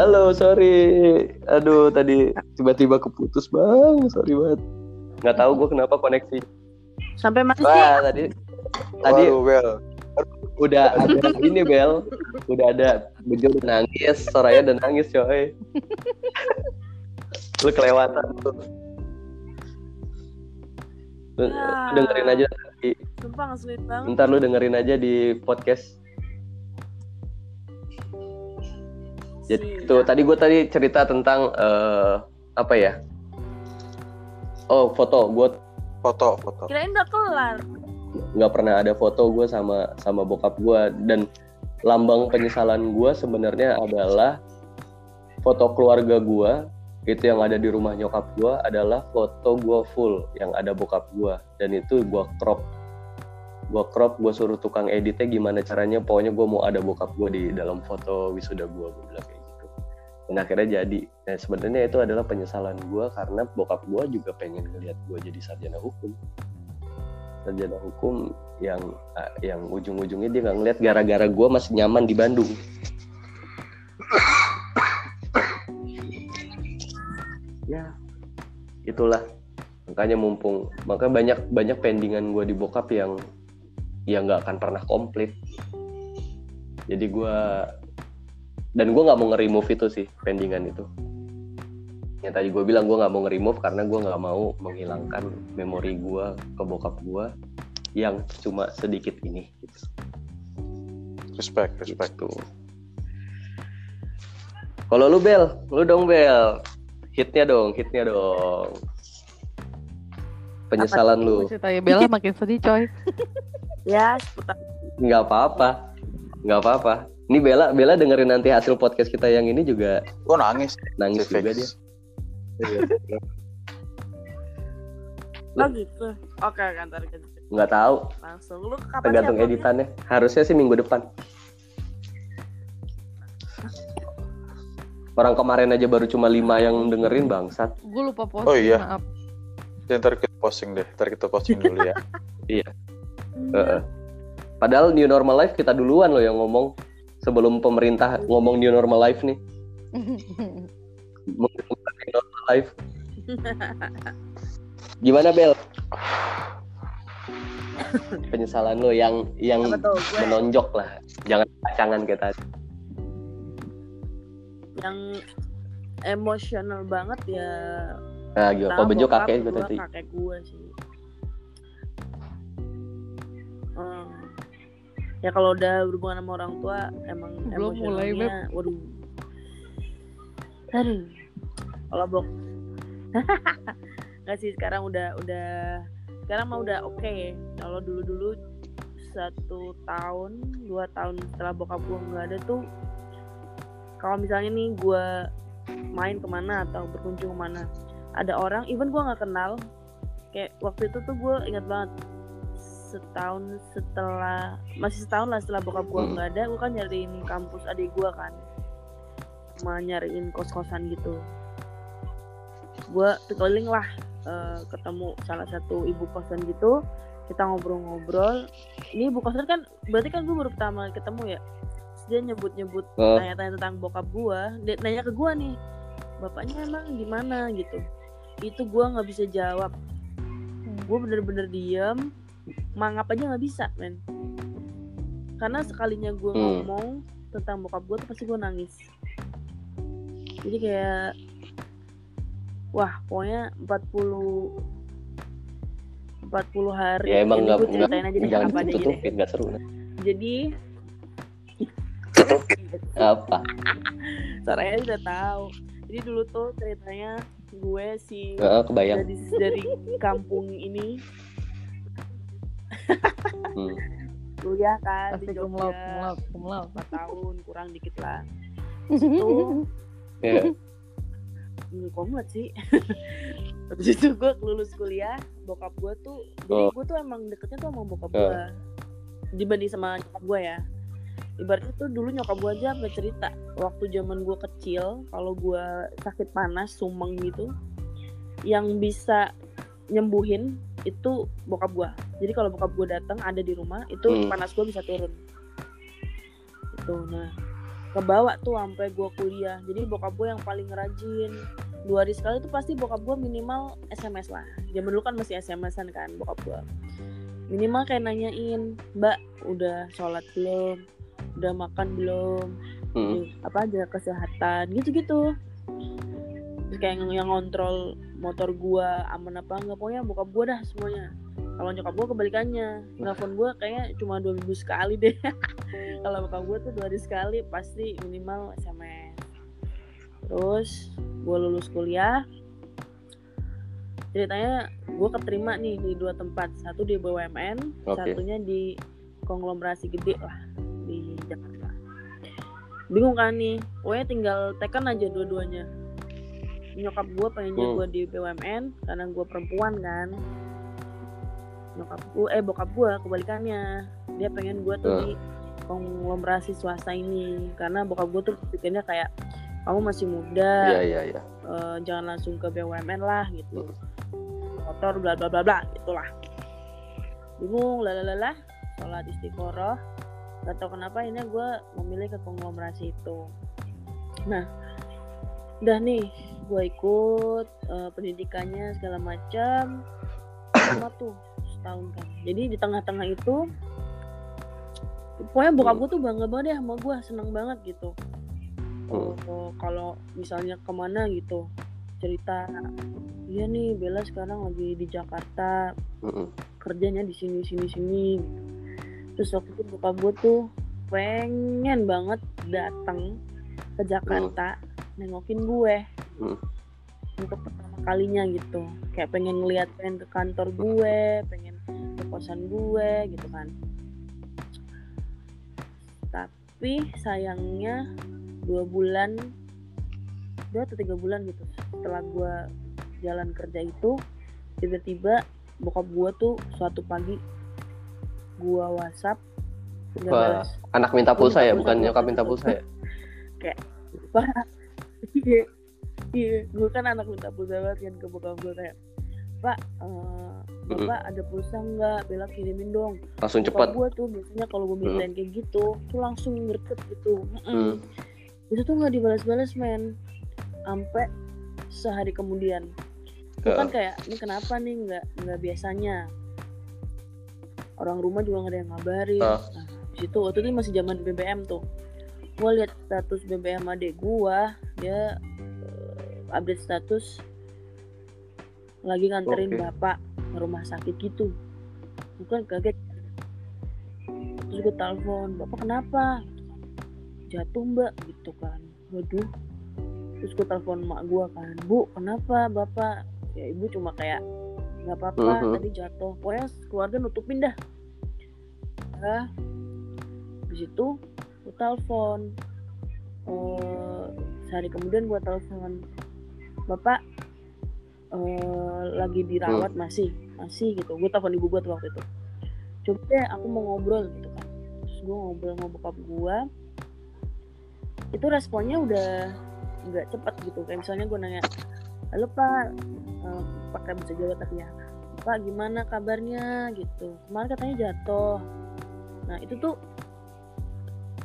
Halo, sorry. Aduh, tadi tiba-tiba keputus bang. Sorry banget. Nggak tahu gue kenapa koneksi. Sampai mana sih? Wah, tadi tadi Waduh, Bel. udah ada ini Bel. Udah ada Bejo udah nangis, Soraya udah nangis coy. Lu kelewatan tuh. Lu, Ya. lu dengerin aja di, Sumpah ngeselin banget. ntar lu dengerin aja di podcast. Jadi Siap. tuh tadi gue tadi cerita tentang eh, apa ya? Oh foto, gue Foto, foto. Kirain udah kelar. nggak pernah ada foto gue sama sama bokap gue dan lambang penyesalan gue sebenarnya adalah foto keluarga gue itu yang ada di rumah nyokap gue adalah foto gue full yang ada bokap gue dan itu gue crop gue crop gue suruh tukang editnya gimana caranya pokoknya gue mau ada bokap gue di dalam foto wisuda gue gue bilang kayak dan akhirnya jadi. Nah sebenarnya itu adalah penyesalan gue karena bokap gue juga pengen ngelihat gue jadi sarjana hukum. Sarjana hukum yang ah, yang ujung-ujungnya dia nggak ngeliat gara-gara gue masih nyaman di Bandung. Ya itulah. Makanya mumpung makanya banyak banyak pendingan gue di bokap yang yang nggak akan pernah komplit. Jadi gue dan gue nggak mau nge-remove itu sih pendingan itu yang tadi gue bilang gue nggak mau nge-remove karena gue nggak mau menghilangkan memori gue ke bokap gue yang cuma sedikit ini gitu. Respect, respect. Gitu. Kalau lu Bel, lu dong Bel. Hitnya dong, hitnya dong. Penyesalan lu. Ceritanya Bella makin sedih coy. Ya, nggak apa-apa. nggak apa-apa. Ini Bella, Bella dengerin nanti hasil podcast kita yang ini juga Gue nangis. nangis sih, juga dia. Oh gitu. Oke, kantor gitu. Nggak tahu, Langsung lu kapan tergantung sih uploadnya? editannya. Harusnya sih minggu depan. Orang kemarin aja baru cuma lima yang dengerin bangsat. Gue lupa posting, Oh, iya. maaf. Ya, ntar kita posting deh. Ntar kita posting dulu ya. Iya. Heeh. Padahal new normal life kita duluan loh yang ngomong sebelum pemerintah ngomong new normal life nih. New normal life. Gimana Bel? Penyesalan lo yang yang? Gue menonjok lah. Jangan pacangan kayak tadi. yang emosional banget ya. Nah, pertama bejo kakek gue tadi. Kakek gue sih. Ya kalau udah berhubungan sama orang tua emang Belum mulai, emosionalnya, waduh. Aduh. Kalau bok nggak sih sekarang udah udah sekarang mah udah oke kalau dulu dulu satu tahun dua tahun setelah bokap gue nggak ada tuh kalau misalnya nih gue main ke mana atau berkunjung ke mana ada orang even gue nggak kenal kayak waktu itu tuh gue ingat banget setahun setelah masih setahun lah setelah bokap gue Hmm. nggak ada gue kan nyariin kampus adik gue kan. Sama nyariin kos kosan gitu. Gue keliling lah eh, ketemu salah satu ibu kosan gitu. Kita ngobrol-ngobrol. Ini ibu kosan kan berarti kan gue baru pertama ketemu ya? Terus dia nyebut-nyebut Oh. tanya-tanya tentang bokap gue dia nanya ke gue nih bapaknya emang gimana? Gitu. Itu gue nggak bisa jawab. Gue bener-bener diem mangap aja nggak bisa men karena sekalinya gue Hmm. ngomong tentang bokap gue tuh pasti gue nangis jadi kayak wah pokoknya 40 40 hari Ya emang nggak ceritain aja deh apa adanya deh ditutupin nggak seru. jadi Apa? Saraya udah tahu jadi dulu tuh ceritanya gue si Heeh, kebayang. dari dari kampung ini Hmm. kuliah kan di Pasti kumlaut, Jogja kumlaut, kumlaut. 4 tahun kurang dikit lah itu Ya. hmm, komlet sih Habis itu gue lulus kuliah bokap gue tuh jadi Oh. gue tuh emang deketnya tuh sama bokap Oh. gue dibanding sama nyokap gue ya ibaratnya tuh dulu nyokap gue aja sampai cerita waktu zaman gue kecil kalau gue sakit panas sumeng gitu yang bisa nyembuhin itu bokap gue jadi kalau bokap gue datang ada di rumah itu Hmm. panas gue bisa turun. Itu nah. Kebawa tuh sampai gue kuliah. Jadi bokap gue yang paling rajin dua hari sekali tuh pasti bokap gue minimal SMS lah. Zaman dulu kan masih SMS-an kan bokap gue minimal kayak nanyain mbak udah sholat belum? Udah makan belum? Hmm. Apa aja kesehatan? Gitu-gitu. Terus kayak yang, yang ngontrol motor gua aman apa enggak pokoknya bokap gua dah semuanya kalau nyokap gua kebalikannya. Nelfon gua kayaknya cuma dua minggu sekali deh. Kalau bokap gua tuh dua hari sekali pasti minimal SMS terus gua lulus kuliah. Ceritanya gua keterima nih di dua tempat. Satu di BUMN Oke. satunya di konglomerasi gede lah di Jakarta. Bingung kan nih pokoknya tinggal tekan aja dua-duanya. Nyokap gue pengennya Hmm. gue di BUMN karena gue perempuan kan nyokap gue eh bokap gue kebalikannya. Dia pengen gue tuh di konglomerasi swasta ini. Karena bokap gue tuh pikirnya kayak kamu masih muda Iya iya iya. eh, jangan langsung ke BUMN lah gitu. Motor bla bla bla bla gitulah. Bingung lalala sholat istiqoroh. Gak tau kenapa ini gue memilih ke konglomerasi itu. Nah udah nih gue ikut eh, pendidikannya segala macam. Sama tuh setahun kan jadi di tengah-tengah itu pokoknya bokap gue tuh bangga banget deh sama gue seneng banget gitu Hmm. Oh, kalau misalnya ke mana gitu cerita iya nih Bella sekarang lagi di Jakarta Mm-mm. kerjanya di sini sini sini terus waktu itu bokap gue tuh pengen banget datang ke Jakarta nengokin gue Hmm. untuk pertama kalinya gitu kayak pengen ngeliat pengen ke kantor gue pengen kosan gue gitu kan tapi sayangnya dua bulan dua atau tiga bulan gitu setelah gue jalan kerja itu tiba-tiba bokap gue tuh suatu pagi gue WhatsApp Wah. balas Anak minta pulsa ya, Minta bukan pulsa. nyokap minta pulsa ya. pak iya iya gue kan anak minta pulsa banget kan ke bokap gue kayak pak eh, bapak ada pulsa nggak? Bella kirimin dong. Langsung cepat. gue tuh biasanya kalau gue mintain kayak gitu tuh langsung ngerket gitu. Hmm. itu tuh nggak dibalas-balas men. Sampai sehari kemudian. Gue kan kayak ini kenapa nih? Nggak nggak biasanya. Orang rumah juga nggak ada yang ngabarin. Ah. nah di situ waktu itu masih zaman BBM tuh. Gue lihat status BBM adek gue dia eh, update status lagi nganterin Oke. bapak ke rumah sakit gitu. Bukan kaget. Terus gue telepon bapak kenapa? Jatuh mbak gitu kan. Waduh. Terus gue telepon mak gue kan bu kenapa bapak? Ya ibu cuma kayak nggak apa-apa Mhm. tadi jatuh. Pokoknya keluarga nutupin dah. Nah di situ gue telepon. Eh, sehari kemudian gue telepon bapak eh, lagi dirawat masih masih gitu. Gue telepon ibu gue tuh waktu itu. Coba deh aku mau ngobrol gitu kan. Terus gue ngobrol sama bokap gue itu responnya udah nggak cepat gitu. Kayak misalnya gue nanya halo pak. Eh, pakai bahasa Jawa tapi ya. Pak gimana kabarnya? Gitu. Kemarin katanya jatuh. Nah itu tuh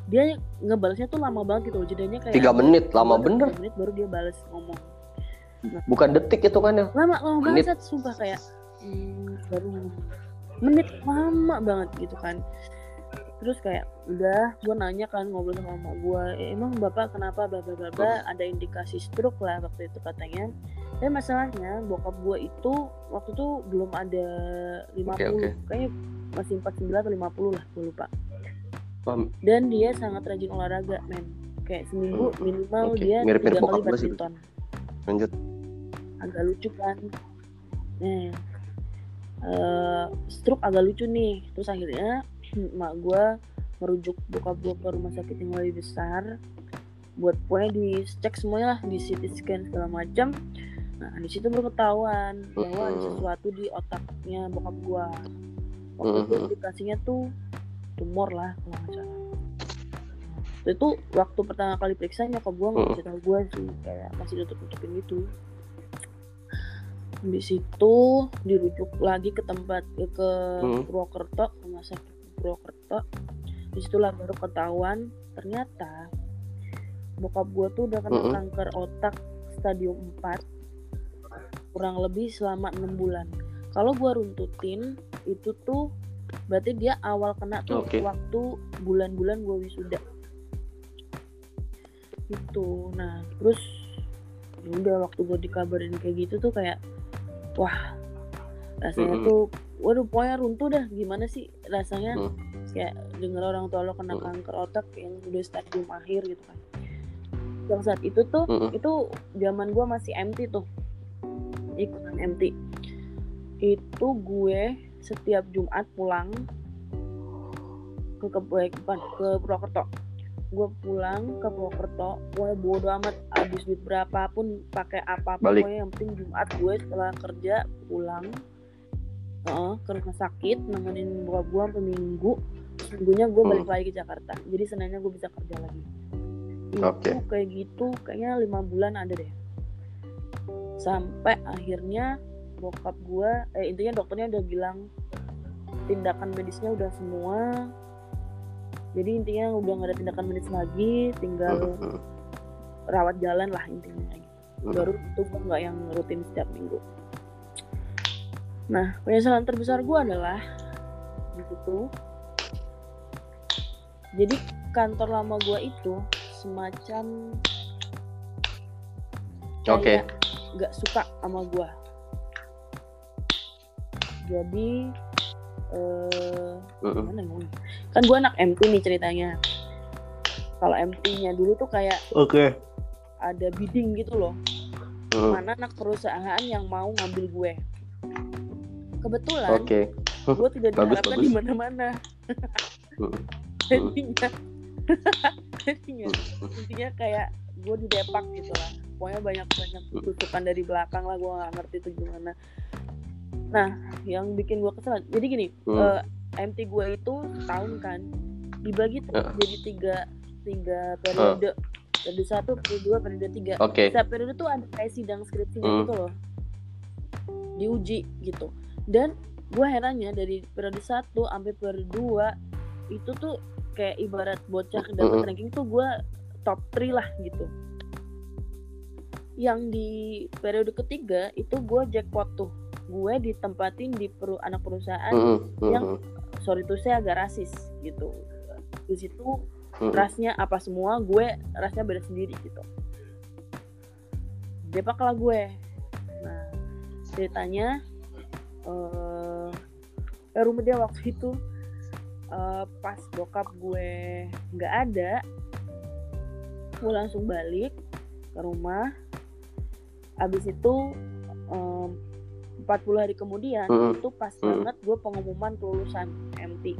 dia ngebalasnya tuh lama banget gitu. Jadinya kayak Tiga menit, lama bener. tiga menit baru dia balas ngomong Bukan detik itu kan ya. lama lama Menit. banget sumpah kayak hmm, baru menit lama banget gitu kan terus kayak udah gue nanya kan ngobrol sama mama gue "Eh, emang bapak kenapa bla bla bla ada indikasi stroke lah waktu itu katanya tapi masalahnya bokap gue itu waktu itu belum ada 50 Oke, oke. kayaknya masih 49 atau 50 lah gue lupa Paham. dan dia sangat rajin olahraga men kayak seminggu Hmm, minimal oke. dia Mirip-mirip tiga bokap kali gue sih. Lanjut. agak lucu kan? Nah eh, stroke agak lucu nih. Terus akhirnya mak gue merujuk bokap gue ke rumah sakit yang lebih besar. Buat pokoknya dicek semuanya lah di CT scan segala macam. Nah di situ baru ketahuan bahwa ada sesuatu di otaknya bokap gue waktu itu indikasinya tuh tumor lah kalau nggak salah Nah, itu waktu pertama kali periksa nyokap gue nggak kasih tahu gue sih kayak masih tutup tutupin gitu habis itu dirujuk lagi ke tempat ke, Hmm. Purwokerto rumah sakit Purwokerto di situlah baru ketahuan ternyata bokap gue tuh udah kena Mm-mm. kanker otak stadium 4 kurang lebih selama enam bulan kalau gue runtutin itu tuh berarti dia awal kena tuh Oke. waktu bulan-bulan gue wisuda gitu nah terus ya udah waktu gue dikabarin kayak gitu tuh kayak wah rasanya Mm-mm. tuh waduh pokoknya runtuh dah gimana sih rasanya Mm. kayak denger orang tua lo kena Mm. kanker otak yang udah stadium akhir gitu kan yang saat itu tuh Mm-mm. itu zaman gue masih MT tuh ikutan MT itu gue setiap Jumat pulang ke ke bukan ke Purwokerto gue pulang ke Purwokerto gue bodo amat. Habis duit berapapun pakai apa Balik. pokoknya yang penting Jumat gue setelah kerja pulang Heeh, ke rumah sakit nemenin bokap gue sampai minggu. Minggunya gue balik Hmm. lagi ke Jakarta. Jadi seninnya gue bisa kerja lagi. Itu kayak gitu kayaknya lima bulan ada deh. Sampai akhirnya bokap gue eh intinya dokternya udah bilang tindakan medisnya udah semua jadi intinya udah nggak ada tindakan medis lagi tinggal rawat jalan lah intinya gitu. Mm. baru itu gue nggak yang rutin setiap minggu nah penyesalan terbesar gue adalah di situ jadi kantor lama gue itu semacam Oke. kayak nggak suka sama gue jadi gimana ngomongnya? kan gue anak MT nih ceritanya. Kalau MT-nya dulu tuh kayak Oke. ada bidding gitu loh. Mm. mana anak perusahaan yang mau ngambil gue? Kebetulan Oke. gue tidak diharapkan di mana-mana. Jadinya jadinya intinya kayak gue di depak gitu lah. Pokoknya banyak banyak tusukan dari belakang lah gue nggak ngerti itu gimana nah yang bikin gue kesel jadi gini Mm. eh, MT gue itu setahun kan dibagi Ya. jadi tiga tiga periode periode satu periode dua periode tiga Oke. setiap periode tuh ada kayak sidang skripsinya Hmm. gitu loh diuji gitu dan gue herannya dari periode satu sampai periode dua itu tuh kayak ibarat bocah dapat Mm-mm. ranking tuh gue top 3 lah gitu yang di periode ketiga itu gue jackpot tuh gue ditempatin di peru anak perusahaan Mm-mm. yang- Mm-mm. sorry tuh saya agak rasis gitu di situ Mm-mm. rasnya apa semua gue rasnya beda sendiri gitu depak lah gue nah ceritanya eh, rumah dia waktu itu eh, pas bokap gue nggak ada gue langsung balik ke rumah abis itu em, 40 hari kemudian Mm-mm. itu pas Mm-mm. banget gue pengumuman kelulusan MT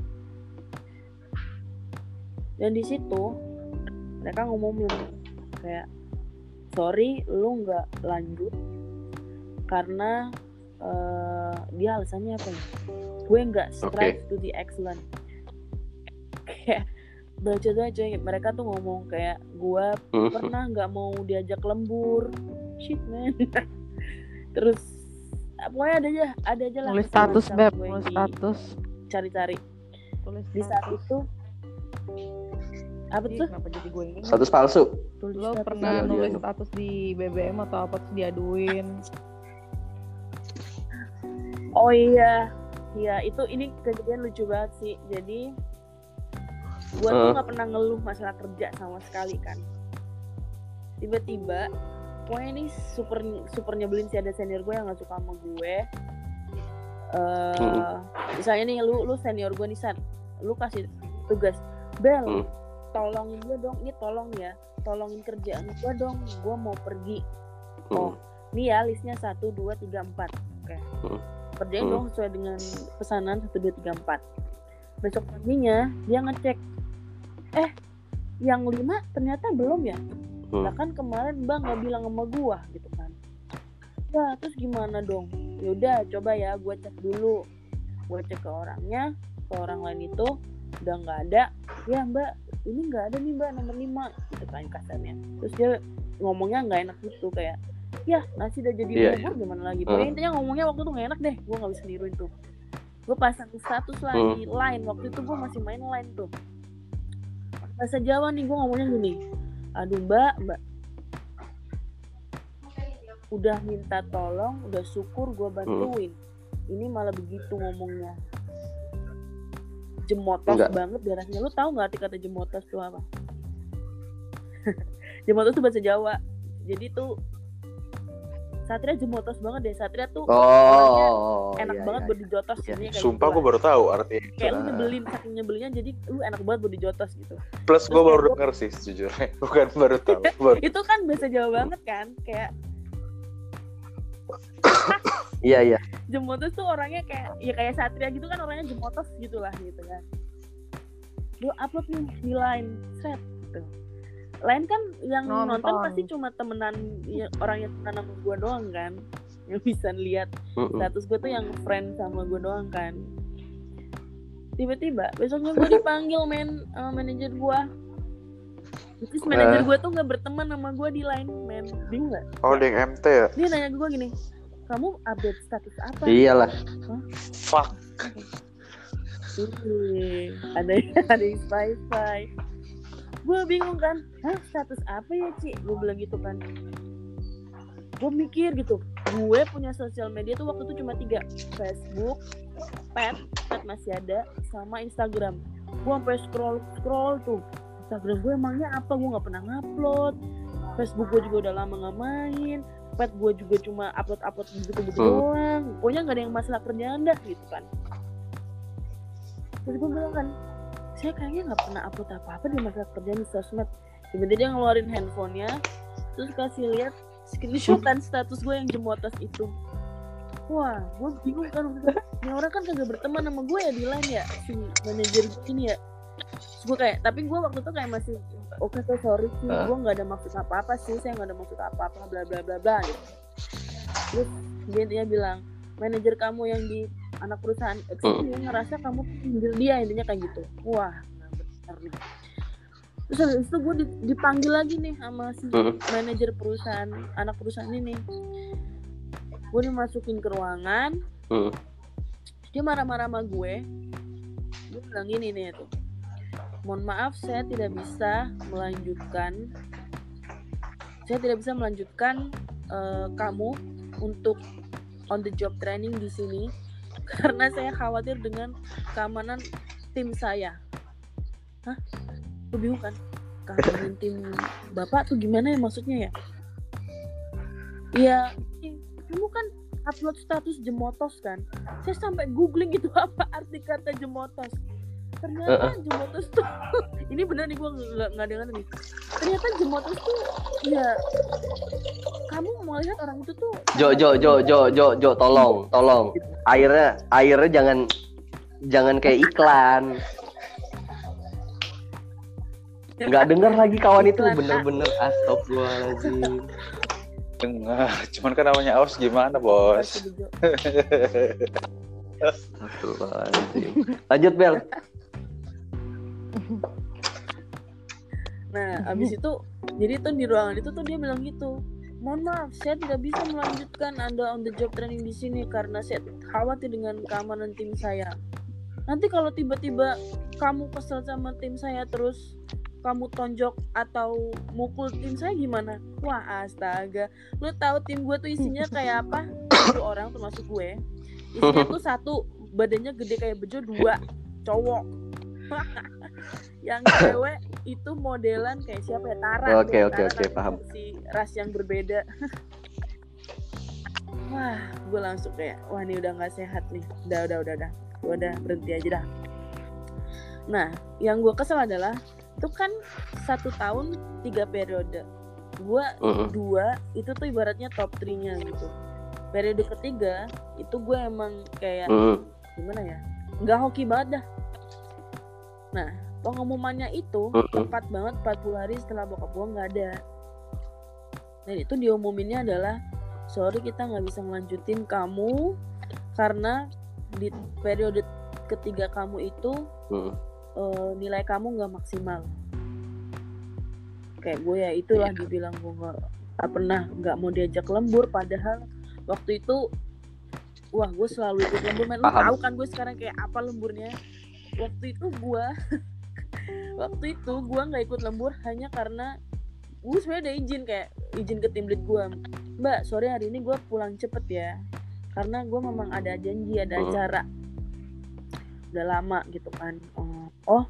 dan di situ mereka ngumumin kayak sorry lu nggak lanjut karena eh, dia alasannya apa ya gue nggak strive to the excellent kayak baca aja mereka tuh ngomong kayak gue Mm. pernah nggak mau diajak lembur shit man terus pokoknya ada aja ada aja lah Nulis kesalahan status beb, gue nulis di- status. cari-cari Tulis di saat itu apa tuh Kenapa jadi gue ini? Status palsu. tulis Lo status pernah Iya, nulis iya. status di BBM atau apa terus diaduin? Oh iya, iya itu ini kejadian lucu banget sih. Jadi gua tuh Eh. nggak pernah ngeluh masalah kerja sama sekali kan. Tiba-tiba, pokoknya ini super super nyebelin sih ada senior gue yang nggak suka sama gue. eh Mm-mm. misalnya nih lu lu senior gue nih San, lu kasih tugas, Bel, Mm. tolongin gue dong, ini tolong ya, tolongin kerjaan gue dong, gue mau pergi. Mm. Oh, Nih ya listnya 1, 2, 3, 4 Oke Hmm. Kerjain Hmm. dong sesuai dengan pesanan 1, 2, 3, 4 Besok paginya dia ngecek Eh yang 5 ternyata belum ya Hmm. Lah kan kemarin bang gak bilang sama gua gitu kan. Ya terus gimana dong? Yaudah coba ya gua cek dulu. Gua cek ke orangnya Ke orang lain itu. Udah nggak ada. Ya mbak ini nggak ada nih mbak nomor 5 Gitu kan kasarnya. Terus dia ngomongnya nggak enak gitu kayak ya nasi udah jadi Iya, bubur gimana lagi? Hmm. pokoknya intinya ngomongnya waktu itu nggak enak deh gue nggak bisa niruin tuh. Gue pasang status lah Hmm. di line. Waktu itu gue masih main line tuh. Bahasa Jawa nih gue ngomongnya gini aduh mbak mbak. Udah minta tolong udah syukur gue bantuin. Ini malah begitu ngomongnya. Jemotos Enggak. banget darahnya. Lu tahu nggak arti kata jemotos tuh apa? Jemotos tuh bahasa Jawa. Jadi tuh Satria jemotos banget deh Satria tuh orangnya Oh, enak iya, banget iya, buat dijotos Iya. kayak Sumpah gitu gue baru tahu artinya. kayak lu Ah. nyebelin saking nyebelinnya jadi lu enak banget buat dijotos gitu Plus gue baru denger sih sejujurnya. Bukan baru tahu. Baru. itu kan bahasa Jawa banget kan kayak Iya, iya. Jemotos tuh orangnya kayak ya kayak Satria gitu kan orangnya jemotos gitu lah gitu kan. Lu upload nih di line set gitu. Lain kan yang nonton. Nonton. pasti cuma temenan ya, orang yang temenan sama gue doang kan. Yang bisa lihat status gue tuh yang friend sama gue doang kan. Tiba-tiba besoknya gue dipanggil men sama manajer gue. Terus manajer gue tuh nggak berteman sama gue di line men. Bingung gak? Oh, yang MT ya? Dia nanya gue gini, kamu update status apa? Iyalah. Fuck. Ih, ada ada yang spy spy. Gue bingung kan, hah status apa ya Ci? Gue bilang gitu kan. Gue mikir gitu, gue punya sosial media tuh waktu itu cuma tiga, Facebook, Pet, Pet masih ada, sama Instagram. Gue sampai scroll scroll tuh, Instagram gue emangnya apa? Gue nggak pernah ngupload. Facebook gue juga udah lama nggak main. Pet gue juga cuma upload upload gitu gitu Hmm. doang. Pokoknya nggak ada yang masalah kerjaan dah gitu kan terus gue bilang kan saya kayaknya nggak pernah upload apa-apa di masalah kerjaan di sosmed. Tiba-tiba dia ngeluarin handphonenya terus kasih lihat screenshotan status gue yang jemotos itu. Wah gue bingung kan ini orang kan kagak berteman sama gue ya di line ya si manajer ini ya. Terus gue kayak tapi gue waktu itu kayak masih oke tuh sorry sih gue nggak ada maksud apa-apa sih saya nggak ada maksud apa-apa bla bla bla bla gitu. Terus dia dia bilang manajer kamu yang di anak perusahaan X Hmm. dia ngerasa kamu sindir dia intinya kayak gitu. Wah nggak benar nih. Terus habis itu gue di- dipanggil lagi nih sama si manajer perusahaan anak perusahaan ini. Gue dimasukin ke ruangan. Dia marah-marah sama gue. Dia bilang gini nih tuh. Mohon maaf saya tidak bisa melanjutkan saya tidak bisa melanjutkan eh, kamu untuk on the job training di sini karena saya khawatir dengan keamanan tim saya. Hah? Lu bingung kan? Keamanan tim bapak tuh gimana ya maksudnya ya? Iya, kamu kan upload status jemotos kan? Saya sampai googling gitu apa arti kata jemotos. Ternyata jemotos tuh ini bener nih gue nggak nggak dengar nih. Ternyata jemotos tuh ya kamu mau lihat orang itu tuh Jo, Jo, Jo, Jo, Jo, Jo, tolong, tolong. Airnya, airnya jangan, jangan kayak iklan. Nggak denger lagi kawan itu bener-bener astagfirullahaladzim. Dengar. Cuman kan namanya aus gimana, bos? Astagfirullahaladzim. Lanjut Bel. Nah, abis itu jadi tuh di ruangan itu tuh dia bilang gitu. Mohon maaf, saya tidak bisa melanjutkan Anda on the job training di sini karena saya khawatir dengan keamanan tim saya. Nanti kalau tiba-tiba kamu kesel sama tim saya terus kamu tonjok atau mukul tim saya gimana? Wah astaga, lu tahu tim gue tuh isinya kayak apa? Tujuh orang termasuk gue. Isinya tuh satu badannya gede kayak bejo dua cowok. yang cewek itu modelan kayak siapa ya? Tara Oke, oke, oke, kan paham. si ras yang berbeda. Wah gue langsung kayak wah ini udah nggak sehat nih. Udah udah udah udah. Gue udah berhenti aja dah. Nah yang gue kesel adalah itu kan satu tahun tiga periode. Gue Mm-mm. dua itu tuh ibaratnya top 3 nya gitu. Periode ketiga itu gue emang kayak Mm-mm. gimana ya? Nggak hoki banget dah. Nah pengumumannya itu tepat banget 40 hari setelah bokap gue nggak ada. Dan itu diumuminnya adalah sorry kita nggak bisa ngelanjutin kamu karena di periode ketiga kamu itu Mm-mm. eh, nilai kamu nggak maksimal. Kayak gue ya itulah Iya. dibilang gue nggak pernah nggak mau diajak lembur padahal waktu itu wah gue selalu ikut lembur men. Tahu kan gue sekarang kayak apa lemburnya? Waktu itu gue waktu itu gue nggak ikut lembur hanya karena gue sebenarnya udah izin kayak izin ke tim lead gue mbak sorry hari ini gue pulang cepet ya karena gue memang ada janji ada Hmm. acara udah lama gitu kan oh, oh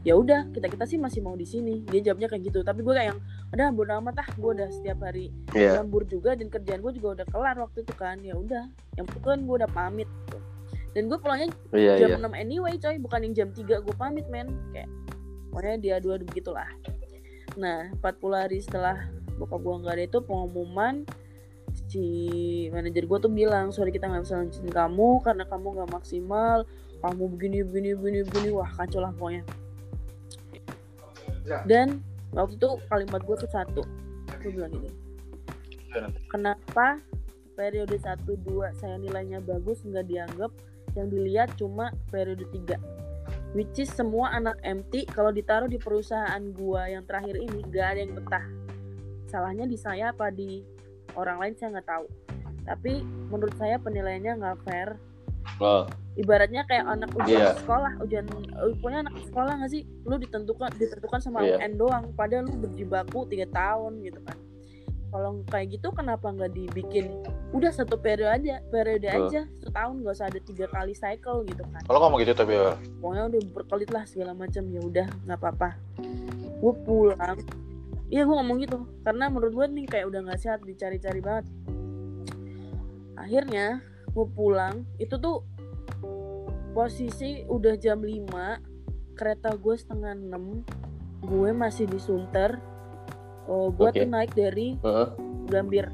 ya udah kita kita sih masih mau di sini dia jawabnya kayak gitu tapi gue kayak yang udah bodo amat ah gue udah setiap hari Iya. lembur juga dan kerjaan gue juga udah kelar waktu itu kan ya udah yang penting kan gue udah pamit gitu. dan gue pulangnya Iya, jam iya. 6 anyway coy bukan yang jam 3 gue pamit men kayak pokoknya dia dua begitulah. Nah 40 hari setelah bokap gue nggak ada itu pengumuman si manajer gue tuh bilang sorry kita nggak bisa lanjutin kamu karena kamu nggak maksimal. Kamu begini begini begini begini. Wah kacau lah pokoknya. Dan waktu itu kalimat gue tuh satu. Gue bilang gini kenapa periode 1 2 saya nilainya bagus nggak dianggap? Yang dilihat cuma periode 3 which is semua anak MT kalau ditaruh di perusahaan gua yang terakhir ini nggak ada yang betah. Salahnya di saya apa di orang lain saya nggak tahu. Tapi menurut saya penilaiannya nggak fair. Oh, ibaratnya kayak anak ujian Iya. sekolah ujian eh, pokoknya anak sekolah nggak sih? Lu ditentukan ditentukan sama Iya. UN doang padahal lu berjibaku tiga tahun gitu kan kalau kayak gitu kenapa nggak dibikin? Udah satu periode aja periode Betul. aja setahun nggak usah ada tiga kali cycle gitu kan. Kalau ngomong gitu tapi ya, pokoknya udah berkelit lah segala macam ya udah nggak apa-apa. Gue pulang. Iya gue ngomong gitu. Karena menurut gue nih kayak udah nggak sehat dicari-cari banget. Akhirnya gue pulang itu tuh posisi udah jam 5 kereta gue setengah 6 gue masih di Sunter oh gue Oke. tuh naik dari heeh. Gambir.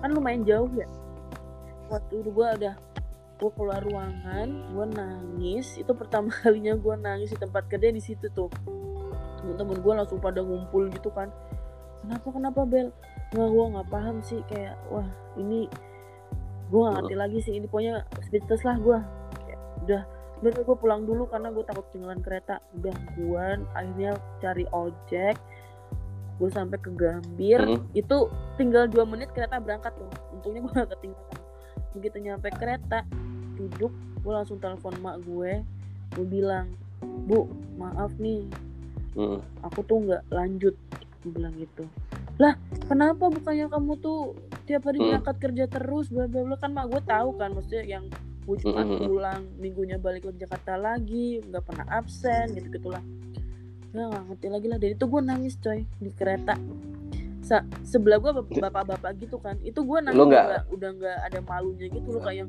Kan lumayan jauh ya. Waktu itu gue udah gue keluar ruangan gue nangis. Itu pertama kalinya gue nangis di tempat kerja di situ tuh. Temen-temen gue langsung pada ngumpul gitu kan. Kenapa kenapa Bel? Nggak gue nggak paham sih. Kayak wah ini gue nggak ngerti lagi sih. Ini pokoknya speechless lah gue udah udah gue pulang dulu karena gue takut ketinggalan kereta. Udah gue akhirnya cari ojek gue sampai ke Gambir Mm. itu tinggal dua menit kereta berangkat tuh untungnya gue gak ketinggalan begitu nyampe kereta duduk gue langsung telepon mak gue gue bilang bu maaf nih Mm. aku tuh nggak lanjut gue bilang gitu lah kenapa bukannya kamu tuh tiap hari Hmm. berangkat kerja terus bla bla bla kan mak gue tahu kan maksudnya yang gue cuma Hmm, hmm, hmm. pulang minggunya balik ke Jakarta lagi nggak pernah absen gitu gitulah ya nggak ngerti lagi lah dari itu gue nangis coy di kereta Sa- sebelah gue bapak-bapak gitu kan itu gue nangis Lu nggak- udah udah nggak ada malunya gitu loh kayak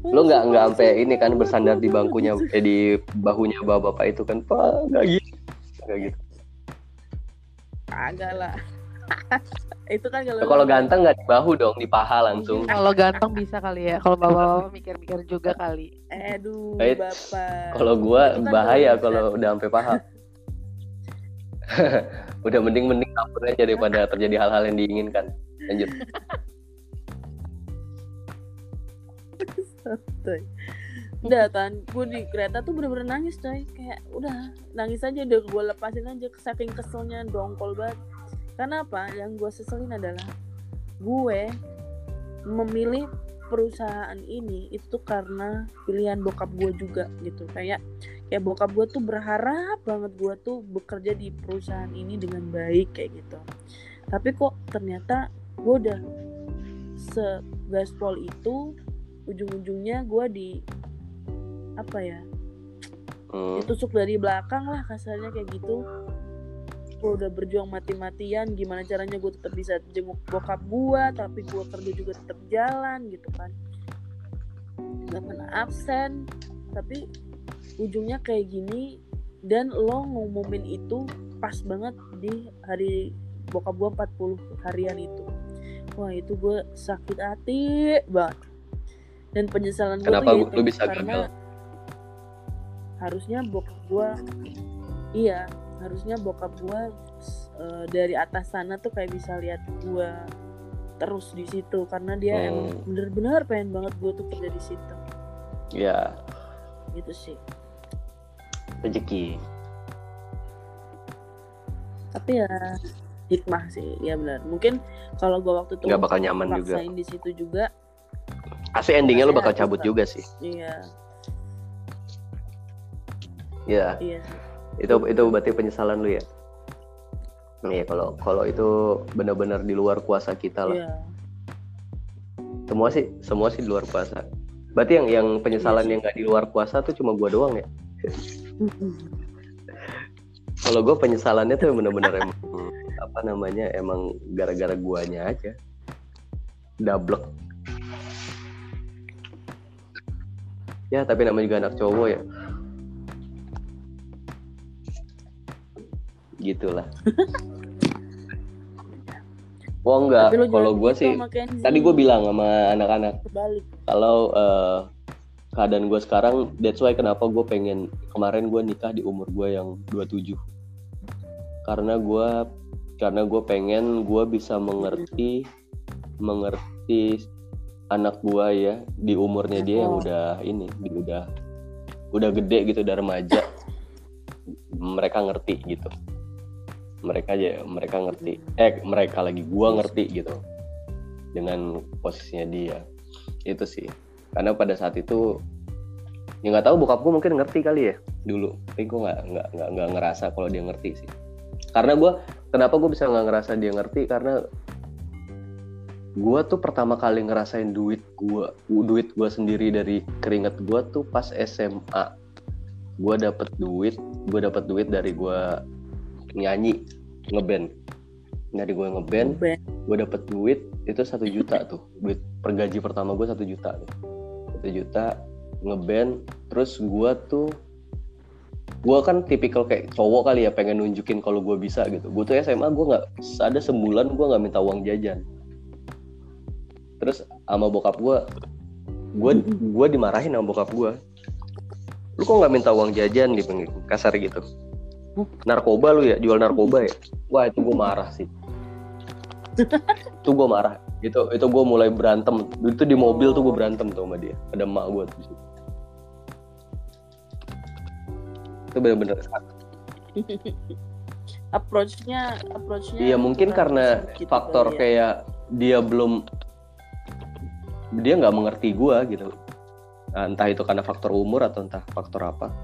"Oh, Lu nggak nggak sampai ini kan bersandar di sumpah," bangkunya gitu. eh di bahunya bapak-bapak itu kan. Pak, nggak gitu. Nggak gitu. Kagak lah. itu kan kalau Kalau ganteng nggak di bahu dong, di paha langsung. Kalau ganteng bisa kali ya. Kalau bapak-bapak mikir-mikir juga kali. Aduh, Eh, bapak. Kalau gua Itu kan bahaya kalau kalau udah sampai paha. udah mending mending kabur aja daripada terjadi hal-hal yang diinginkan. Lanjut. Udah kan, gue di kereta tuh bener-bener nangis coy Kayak udah nangis aja udah gue lepasin aja Saking keselnya dongkol banget Karena apa? Yang gue seselin adalah Gue memilih perusahaan ini itu karena pilihan bokap gue juga gitu. Kayak kayak bokap gue tuh berharap banget gue tuh bekerja di perusahaan ini dengan baik kayak gitu. Tapi kok ternyata gue udah segaspol itu ujung-ujungnya gue di apa ya Hmm. ditusuk dari belakang lah kasarnya kayak gitu gue udah berjuang mati-matian gimana caranya gue tetap bisa jenguk bokap gue tapi gue kerja juga tetap jalan gitu kan. Nggak pernah absen tapi ujungnya kayak gini dan lo ngumumin itu pas banget di hari bokap gue 40 harian itu. Wah itu gue sakit hati banget. Dan penyesalan gue Kenapa lu yaitu bisa gagal? harusnya bokap gue iya harusnya bokap gue dari atas sana tuh kayak bisa lihat gue terus di situ karena dia Hmm. emang bener-bener pengen banget gue tuh kerja di situ Ya, gitu sih rezeki. tapi ya hikmah sih ya benar mungkin kalau gue waktu itu Nggak bakal nyaman juga. di situ juga Pasti endingnya Pasti bakal harus cabut juga sih. iya Ya, iya sih itu itu berarti penyesalan lu ya. Iya kalau kalau itu benar-benar di luar kuasa kita lah. Iya. Semua sih semua sih di luar kuasa. Berarti yang yang penyesalan Iya yang nggak di luar kuasa tuh cuma gua doang ya. Kalau gua penyesalannya tuh benar-benar emang apa namanya emang gara-gara guanya aja. Double. Ya tapi namanya juga anak cowok ya. Gitulah. Wah enggak, Tapi lu kalau gua gitu sih tadi gue bilang sama anak-anak kalau eh, keadaan gue sekarang that's why kenapa gue pengen kemarin gue nikah di umur gue yang 27 karena gue karena gue pengen gue bisa mengerti mengerti anak gue ya di umurnya dia yang Oh. udah ini udah udah gede gitu udah remaja. Mereka ngerti gitu mereka aja mereka ngerti. Eh mereka lagi gua ngerti gitu. Dengan posisinya dia. Itu sih. Karena pada saat itu ya nggak tahu bokap gue mungkin ngerti kali ya dulu. Tapi gue nggak nggak nggak ngerasa kalau dia ngerti sih. Karena gue kenapa gue bisa nggak ngerasa dia ngerti? Karena gue tuh pertama kali ngerasain duit gue duit gue sendiri dari keringet gue tuh pas SMA gue dapet duit gue dapet duit dari gue nyanyi ngeband. Dari gue ngeband gue dapet duit itu satu juta tuh. Duit per gaji pertama gue satu juta tuh satu juta ngeband terus gue tuh gue kan tipikal kayak cowok kali ya pengen nunjukin kalau gue bisa gitu. Gue tuh SMA gue nggak ada sebulan gue nggak minta uang jajan. Terus sama bokap gue gue gue dimarahin sama bokap gue. Lu kok nggak minta uang jajan di kasar gitu narkoba lu ya? Jual narkoba ya? Wah itu gue marah sih. Itu gue marah. Itu itu gue mulai berantem. Itu di mobil tuh gue berantem tuh sama dia. Ada emak gue tuh situ. itu bener-bener approach-nya approach-nya iya mungkin karena gitu faktor ya. kayak dia belum dia nggak mengerti gue gitu. Nah, entah itu karena faktor umur atau entah faktor apa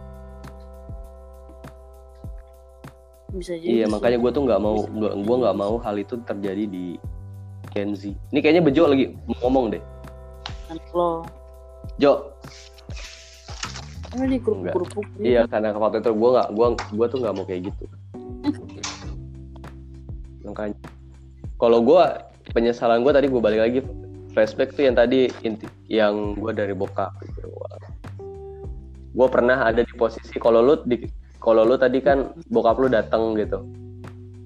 bisa jadi iya makanya gue tuh nggak mau gue nggak mau hal itu terjadi di Kenzi ini kayaknya Bejo lagi ngomong deh. Lo. Jo. Oh, ini kerupuk kerupuk Iya karena waktu itu gue nggak gua gua tuh nggak mau kayak gitu. Makanya. Kalau gue penyesalan gue tadi gue balik lagi flashback tuh yang tadi inti yang gue dari bokap gitu. Gue pernah ada di posisi kalau lu di kalau lu tadi kan bokap lu datang gitu.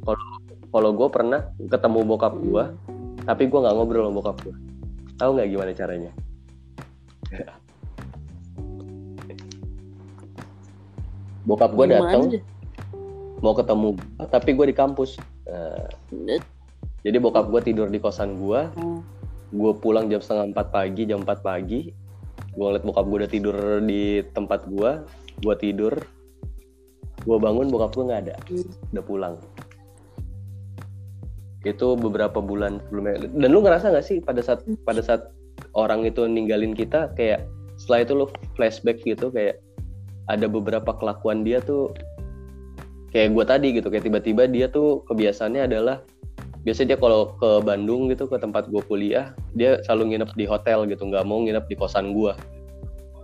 Kalau kalau gue pernah ketemu bokap gue, tapi gue nggak ngobrol sama bokap gue. Tahu nggak gimana caranya? bokap gue datang mau ketemu gua, tapi gue di kampus. Nah, jadi bokap gue tidur di kosan gue Oh, gue pulang jam setengah empat pagi jam 4 pagi. Gue ngeliat bokap gue udah tidur di tempat gue gue tidur gue bangun bokap gue nggak ada. Hmm. udah pulang. Itu beberapa bulan sebelumnya. Dan lu ngerasa nggak sih pada saat pada saat orang itu ninggalin kita kayak setelah itu lu flashback gitu kayak ada beberapa kelakuan dia tuh kayak gue tadi gitu kayak tiba-tiba dia tuh kebiasaannya adalah biasanya dia kalau ke Bandung gitu ke tempat gue kuliah dia selalu nginep di hotel gitu nggak mau nginep di kosan gue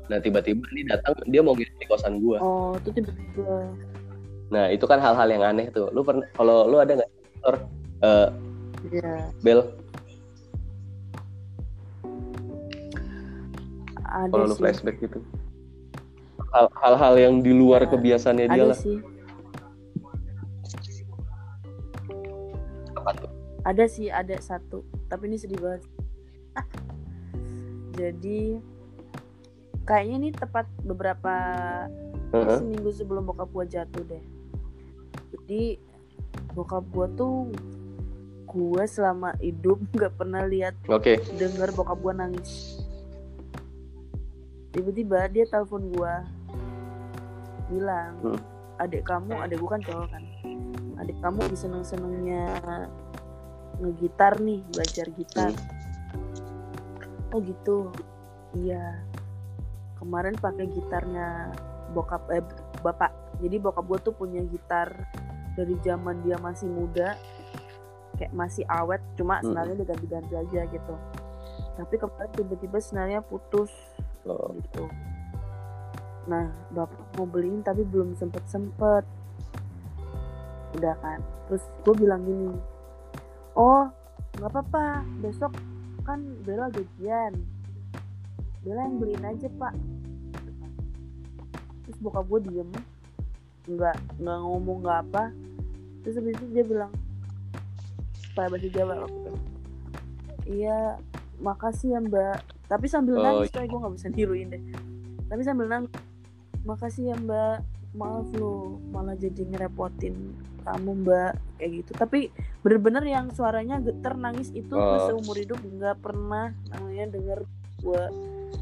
nah tiba-tiba ini datang dia mau nginep di kosan gue oh itu tiba-tiba. Nah itu kan hal-hal yang aneh tuh. Lu pernah kalau lu ada nggak Tor, eh, ya Bel? Ada kalau lu flashback gitu. Hal- hal-hal yang di luar Ya, kebiasaannya dia ada lah. sih. Apa tuh? Ada sih ada satu. Tapi ini sedih banget. Ah. jadi kayaknya ini tepat beberapa Heeh. seminggu sebelum bokap gua jatuh deh. Jadi bokap gua tuh gua selama hidup nggak pernah lihat oke. dengar bokap gua nangis. Tiba-tiba dia telepon gua bilang Hmm. adik kamu adik gua kan cowok kan? Adik kamu lagi seneng senengnya ngegitar nih belajar gitar. Oh gitu. Iya kemarin pakai gitarnya bokap eh bapak. Jadi bokap gua tuh punya gitar dari zaman dia masih muda kayak masih awet cuma Hmm. senarnya udah ganti-ganti aja gitu. Tapi kemarin tiba-tiba senarnya putus Oh. gitu. Nah bapak mau beliin tapi belum sempet sempet udah kan? Terus gue bilang gini oh nggak apa-apa besok kan Bella gajian Bella yang beliin aja pak. Terus bokap gue diem. Nggak nggak ngomong nggak apa. Terus habis itu dia bilang pakai bahasa Jawa waktu iya makasih ya mbak. Tapi sambil Oh, nangis kayak gue nggak bisa niruin deh. Tapi sambil nangis makasih ya mbak. Maaf lo malah jadi ngerepotin kamu mbak. Kayak gitu. Tapi bener-bener yang suaranya geter nangis itu Oh. seumur hidup nggak pernah namanya denger gue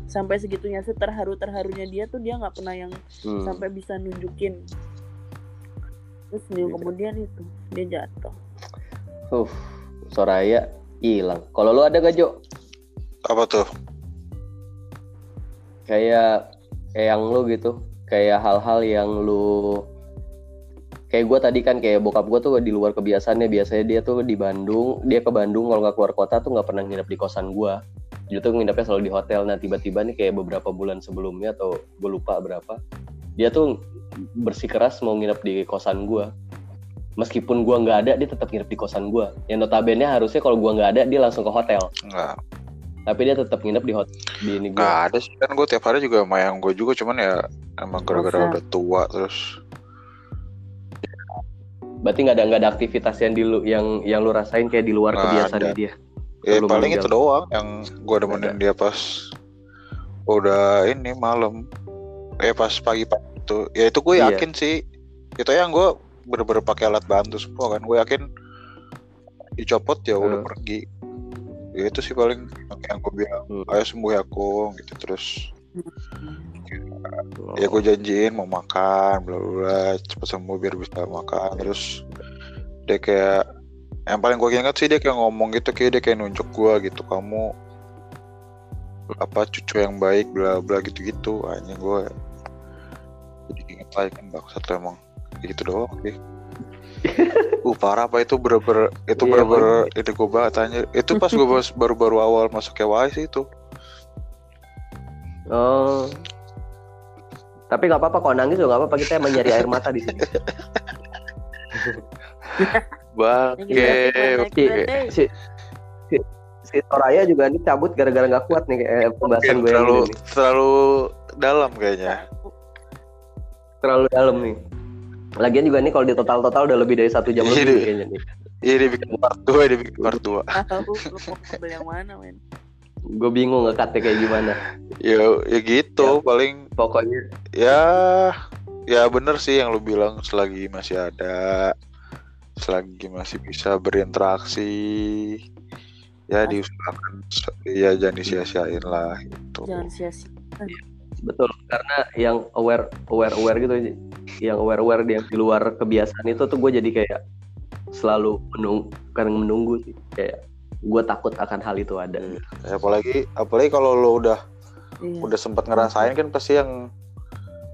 sampai segitunya seterharu terharunya dia tuh dia nggak pernah yang Hmm. sampai bisa nunjukin terus Gitu. kemudian itu dia jatuh Uh, Soraya hilang. Kalau lu ada gak Jo? Apa tuh? Kayak kayak yang lu gitu, kayak hal-hal yang lu kayak gue tadi kan kayak bokap gue tuh di luar kebiasaannya biasanya dia tuh di Bandung dia ke Bandung kalau nggak keluar kota tuh nggak pernah nginep di kosan gue dia tuh nginepnya selalu di hotel. Nah tiba-tiba nih kayak beberapa bulan sebelumnya atau gue lupa berapa dia tuh bersikeras mau nginep di kosan gue meskipun gue nggak ada dia tetap nginep di kosan gue yang notabene harusnya kalau gue nggak ada dia langsung ke hotel. Enggak, tapi dia tetap nginep di hotel di ini gue enggak ada sih. Kan gue tiap hari juga sama yang gue juga cuman ya emang gara-gara udah tua terus berarti nggak ada nggak ada aktivitas yang di lu yang yang lu rasain kayak di luar Nggak kebiasaan ada. dia ya Belum paling meninggal. itu doang yang gue demenin dia pas udah ini malam. Eh pas pagi-pagi itu. Ya itu gue Iya. yakin sih. Itu yang gue bener-bener pakai alat bantu semua kan. Gue yakin dicopot ya udah Hmm. pergi. Ya itu sih paling yang gue bilang. Hmm. ayo sembuh ya kong gitu terus. Ya gue janjiin mau makan bla bla cepet sembuh biar bisa makan. Terus dia kayak yang paling gue ingat sih dia kayak ngomong gitu kayak dia kayak nunjuk gue gitu kamu apa cucu yang baik bla bla gitu gitu anjing gue jadi inget lagi kan bangsat emang. Kayak gitu doang sih uh parah apa itu bener-bener itu bener-bener itu gue banget anjir itu pas gue baru-baru awal masuk KYC itu. Oh. Tapi nggak apa-apa kalau nangis juga nggak apa-apa. Kita emang nyari air mata di sini. bangke Si, si, si, si Soraya juga ini cabut gara-gara nggak kuat nih kayak pembahasan gue yang terlalu ini terlalu dalam kayaknya terlalu dalam nih. Lagian juga nih kalau di total-total udah lebih dari satu jam Iya, lebih deh. kayaknya nih. Iya dia bikin part 2, dia bikin part 2 tahu lu mau ngambil yang mana men Gue bingung ngekatnya kayak gimana. Ya ya gitu paling Pokoknya ya ya bener sih yang lu bilang selagi masih ada selagi masih bisa berinteraksi ya diusahakan ya jangan disia-siain lah gitu. jangan sia-sia betul karena yang aware aware aware gitu yang aware aware yang di luar kebiasaan itu tuh gue jadi kayak selalu menunggu kadang menunggu sih kayak gue takut akan hal itu ada Ya, apalagi apalagi kalau lu udah iya. udah sempat ngerasain kan pasti yang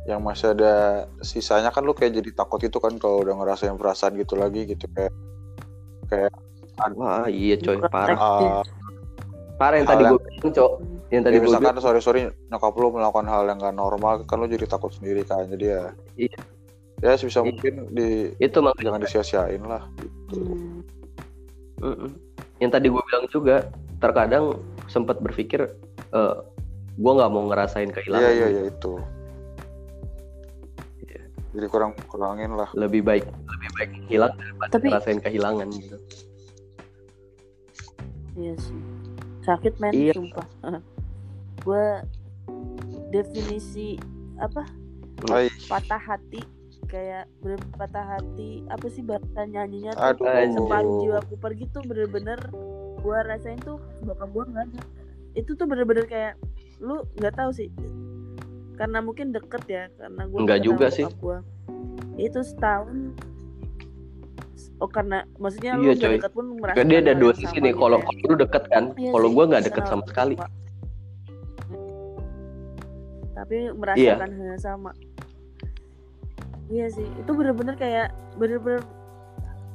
yang masih ada sisanya kan lu kayak jadi takut itu kan kalau udah ngerasain perasaan gitu lagi gitu kayak wah iya coy parah ah, parah yang tadi gue bilang cok yang tadi ya gue misalkan bilang sorry sorry nyokap lu melakukan hal yang gak normal kan lu jadi takut sendiri kan jadi ya Iya. ya sebisa Iya. mungkin di itu makanya jangan disia-siain lah Hmm. Mm-mm. yang tadi gue bilang juga terkadang sempat berpikir eh gue nggak mau ngerasain kehilangan iya iya iya itu. Jadi kurang kurangin lah. Lebih baik lebih baik hilang daripada Tapi- ngerasain kehilangan gitu. Iya sih. Sakit men, Iya. sumpah. gue definisi apa? Hai, patah hati kayak bener patah hati. Apa sih bahasa nyanyinya tuh? Aduh. Anjir. separuh jiwaku pergi tuh bener-bener. Gue rasain tuh bokap gue nggak ada. Itu tuh bener-bener kayak lu nggak tahu sih karena mungkin deket ya karena gue Nggak juga sih. gua. itu setahun oh karena maksudnya Iya, lu coy. deket pun merasa dia ada dua sisi nih kalau kalau lu deket kan Iya kalau gue nggak deket sama sekali tua. Tapi merasakan hal yang sama. Iya sih, itu bener-bener kayak bener-bener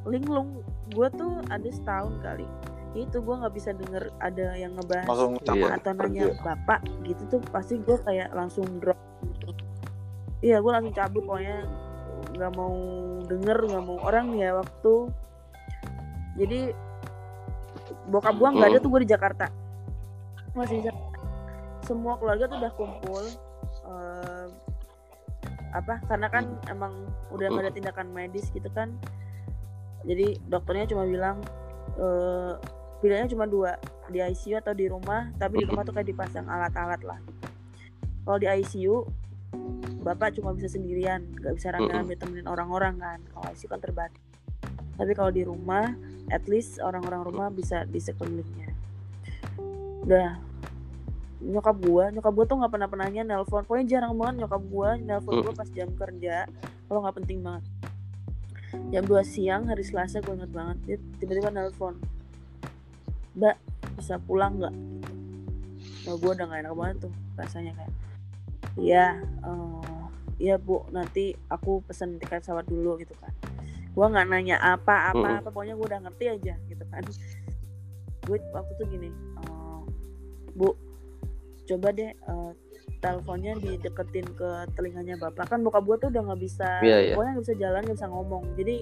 linglung gue tuh ada setahun kali itu gue nggak bisa denger ada yang ngebahas langsung Iya. atau pergi. nanya bapak gitu tuh pasti gue kayak langsung drop gitu. iya gue langsung cabut pokoknya nggak mau denger nggak mau orang ya waktu jadi bokap gue nggak ada tuh gue di Jakarta masih di Jakarta. semua keluarga tuh udah kumpul eh, apa karena kan emang udah nggak ada tindakan medis gitu kan jadi dokternya cuma bilang eh, pilihannya cuma dua di ICU atau di rumah tapi di rumah tuh kayak dipasang alat-alat lah. Kalau di ICU bapak cuma bisa sendirian nggak bisa rame-rame temenin orang-orang kan kalau ICU kan terbatas. Tapi kalau di rumah at least orang-orang rumah bisa di sekelilingnya. Udah nyokap gua nyokap gua tuh nggak pernah pernahnya nelpon pokoknya jarang banget nyokap gua nelpon gua pas jam kerja kalau nggak penting banget. Jam 2 siang hari Selasa gue inget banget dia tiba-tiba nelpon mbak bisa pulang nggak gitu. nah, gue udah gak enak banget tuh rasanya kayak iya eh, iya bu nanti aku pesen tiket pesawat dulu gitu kan gue nggak nanya apa apa Mm. apa pokoknya gue udah ngerti aja gitu kan gue waktu itu gini eh, bu coba deh eh, teleponnya dideketin ke telinganya bapak kan bokap gue tuh udah nggak bisa Iya, iya. pokoknya nggak bisa jalan nggak bisa ngomong jadi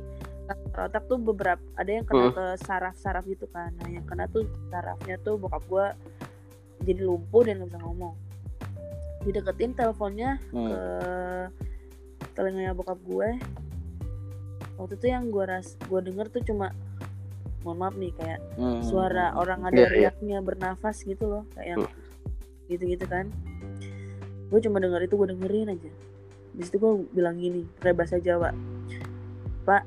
otak tuh beberapa ada yang kena Hmm. ke saraf-saraf gitu kan nah yang kena tuh sarafnya tuh bokap gue jadi lumpuh dan nggak bisa ngomong dideketin teleponnya Hmm. ke telinganya bokap gue waktu itu yang gue ras gue denger tuh cuma mohon maaf nih kayak Hmm. suara orang ada Iya, iya. riaknya bernafas gitu loh kayak yang Hmm. gitu-gitu kan gue cuma denger itu gue dengerin aja di situ gue bilang gini pakai bahasa Jawa Pak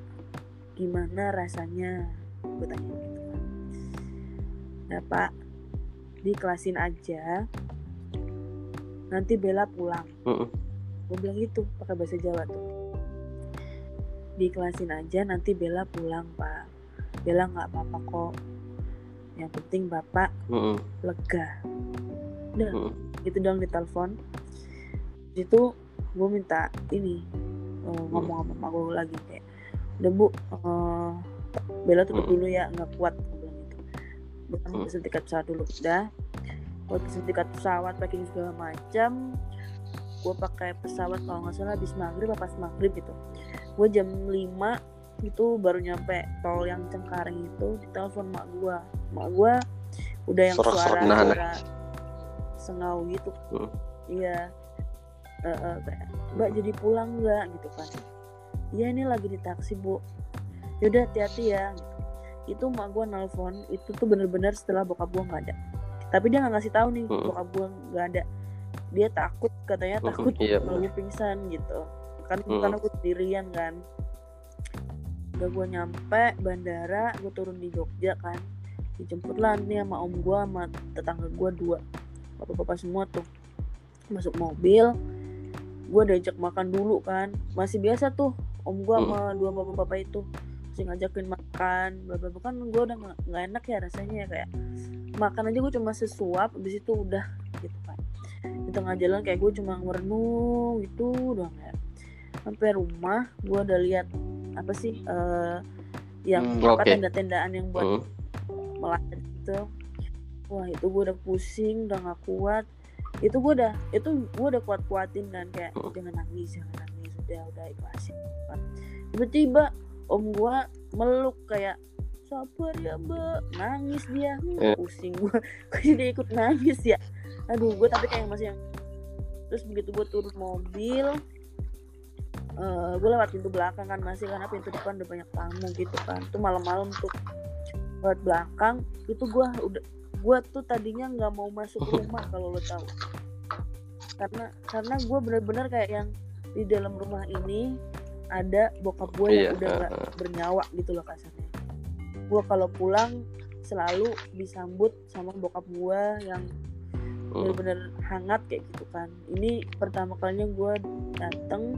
gimana rasanya? Gue tanya gitu kan. Nah Pak dikelasin aja. Nanti Bella pulang. Mm-mm. gue bilang gitu pakai bahasa Jawa tuh. Dikelasin aja nanti Bella pulang Pak. Bella nggak apa-apa kok. Yang penting Bapak Mm-mm. lega. Udah Mm-mm. gitu doang di telepon. Di situ gue minta ini eh, ngomong sama gue lagi kayak udah bu eh, Bella tutup Hmm. dulu ya nggak kuat gue bilang gitu gue kan Hmm. pesen tiket pesawat dulu udah gue pesen tiket pesawat packing segala macam gue pakai pesawat kalau nggak salah habis maghrib apa pas maghrib gitu gue jam 5 itu baru nyampe tol yang Cengkareng itu ditelepon mak gue mak gue udah yang Serak-serak. suara Nah, nah. suara sengau gitu Hmm. iya Eh, eh, kayak mbak jadi pulang nggak gitu kan iya ini lagi di taksi bu. Yaudah hati-hati ya. Gitu. itu mak gue nelfon itu tuh bener-bener setelah bokap gue nggak ada. Tapi dia nggak ngasih tahu nih Mm-mm. bokap gue nggak ada. Dia takut katanya Mm-mm, takut iya, pingsan gitu. Kan Mm-mm. karena gue sendirian kan. Udah gue nyampe bandara gue turun di Jogja kan. Dijemput lah nih sama om gue sama tetangga gue dua. Bapak-bapak semua tuh. Masuk mobil gue diajak makan dulu kan. Masih biasa tuh om gue sama dua bapak-bapak itu masih ngajakin makan bapak-bapak kan gue udah nggak enak ya rasanya ya kayak makan aja gue cuma sesuap habis itu udah gitu kan di tengah jalan kayak gue cuma merenung gitu doang ya sampai rumah gue udah lihat apa sih eh yang Hmm, apa oke. tenda-tendaan yang buat Mm. melayat gitu wah itu gue udah pusing udah gak kuat itu gue udah itu gue udah kuat kuatin kan kayak Hmm. jangan nangis jangan nangis udah udah ikhlasin tiba-tiba om gue meluk kayak sabar ya mbak. Nangis dia. Eh. pusing gue gue jadi ikut nangis ya? Aduh gue tapi kayak masih yang terus begitu gue turun mobil eh gue lewat pintu belakang kan masih karena pintu depan udah banyak tamu gitu kan. Itu malam-malam tuh lewat belakang itu gue udah gue tuh tadinya nggak mau masuk rumah kalau lo tahu. Karena karena gue bener-bener kayak yang di dalam rumah ini ada bokap gue yang Iya, udah nggak bernyawa gitu loh kasarnya gue kalau pulang selalu disambut sama bokap gue yang Mm. bener-bener hangat kayak gitu kan ini pertama kalinya gue dateng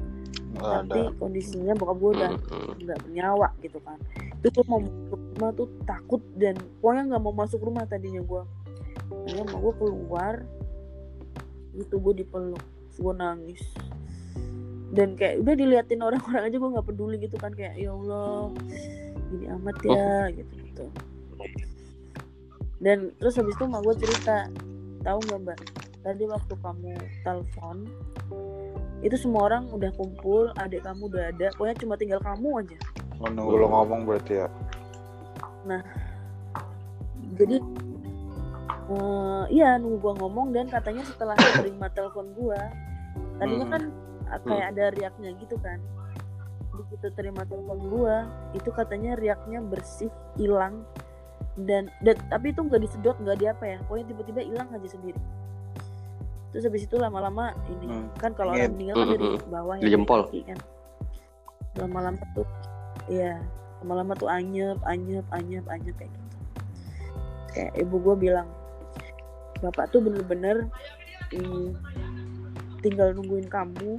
Nggak tapi ada. kondisinya bokap gue udah Mm-mm. nggak bernyawa gitu kan itu tuh mau masuk rumah tuh takut dan pokoknya nggak mau masuk rumah tadinya gue akhirnya mau gue keluar itu gue dipeluk gue nangis dan kayak udah diliatin orang-orang aja gue nggak peduli gitu kan kayak ya Allah gini amat ya gitu gitu dan terus habis itu mak gue cerita tahu nggak mbak tadi waktu kamu telepon itu semua orang udah kumpul adik kamu udah ada pokoknya cuma tinggal kamu aja Menunggu lo ngomong berarti ya. jadi eh, iya nunggu gua ngomong dan katanya setelah terima telepon gua tadinya Hmm. kan kayak ada riaknya gitu kan begitu terima telepon gua itu katanya riaknya bersih hilang dan, dan tapi itu nggak disedot nggak di apa ya pokoknya tiba-tiba hilang aja sendiri terus habis itu lama-lama ini Hmm. kan kalau Ingin. orang meninggal kan dari Mm-mm. bawah Di ya dari jempol. kaki kan lama-lama tuh iya lama-lama tuh anyep anyep anyep anyep kayak gitu kayak ibu gue bilang bapak tuh bener-bener mm, tinggal nungguin kamu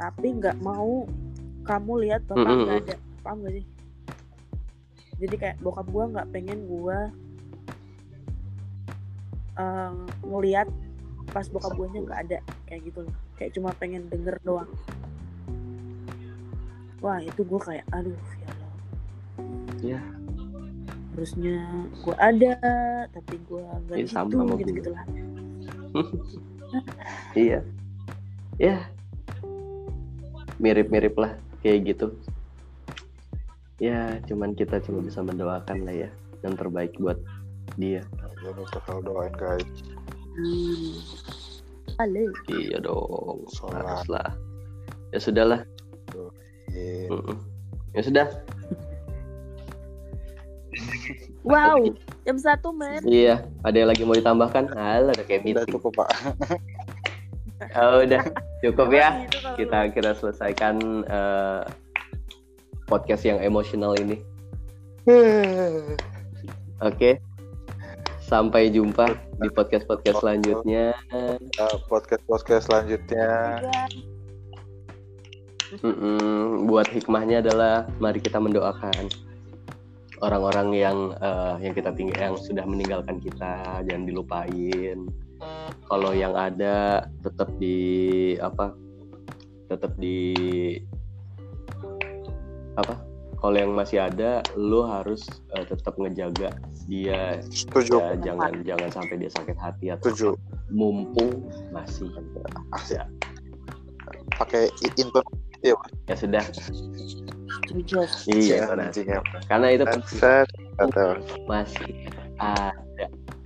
tapi nggak mau kamu lihat bapak nggak ada. Paham gak sih? Jadi kayak bokap gue nggak pengen gue eh, ngeliat pas bokap gue nya nggak ada. Kayak gitu loh. Kayak cuma pengen denger doang. Wah itu gue kayak aduh ya Allah. Ya. harusnya gue ada tapi gue nggak sama gitu gue. gitulah iya. Ya mirip-mirip lah kayak gitu ya cuman kita cuma bisa mendoakan lah ya yang terbaik buat dia lupa selalu doain guys. hmm. Ale. iya dong Sholat. harus lah ya sudahlah. Mm-mm. ya sudah wow jam satu men iya ada yang lagi mau ditambahkan hal ada kayak Udah meeting cukup pak. Oh, udah. Cukup ya. Kita kita selesaikan eh, podcast yang emosional ini. Oke. Sampai jumpa di podcast podcast selanjutnya. Podcast podcast selanjutnya. Mm-mm, buat hikmahnya adalah mari kita mendoakan orang-orang yang eh, yang kita tinggal yang sudah meninggalkan kita. Jangan dilupain kalau yang ada tetap di apa tetap di apa kalau yang masih ada lu harus eh, tetap ngejaga dia Setuju. ya, jangan jangan sampai dia sakit hati atau Setuju. mumpung masih Asik. Pakai i- intro ya sudah Setuju. iya Iya, ya. karena itu penting. Masih ada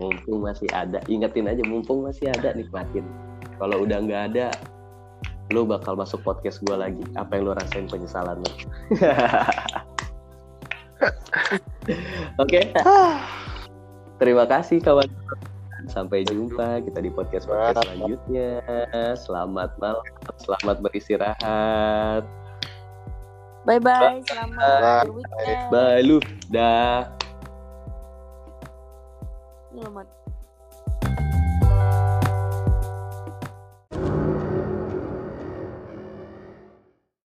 mumpung masih ada. Ingetin aja mumpung masih ada nikmatin. Kalau udah nggak ada lu bakal masuk podcast gue lagi. Apa yang lu rasain penyesalan lu? Oke. Terima kasih kawan. Sampai jumpa. Kita di podcast podcast selanjutnya. Selamat malam selamat beristirahat. Bye bye. selamat Bye. bye lu. Dah Selamat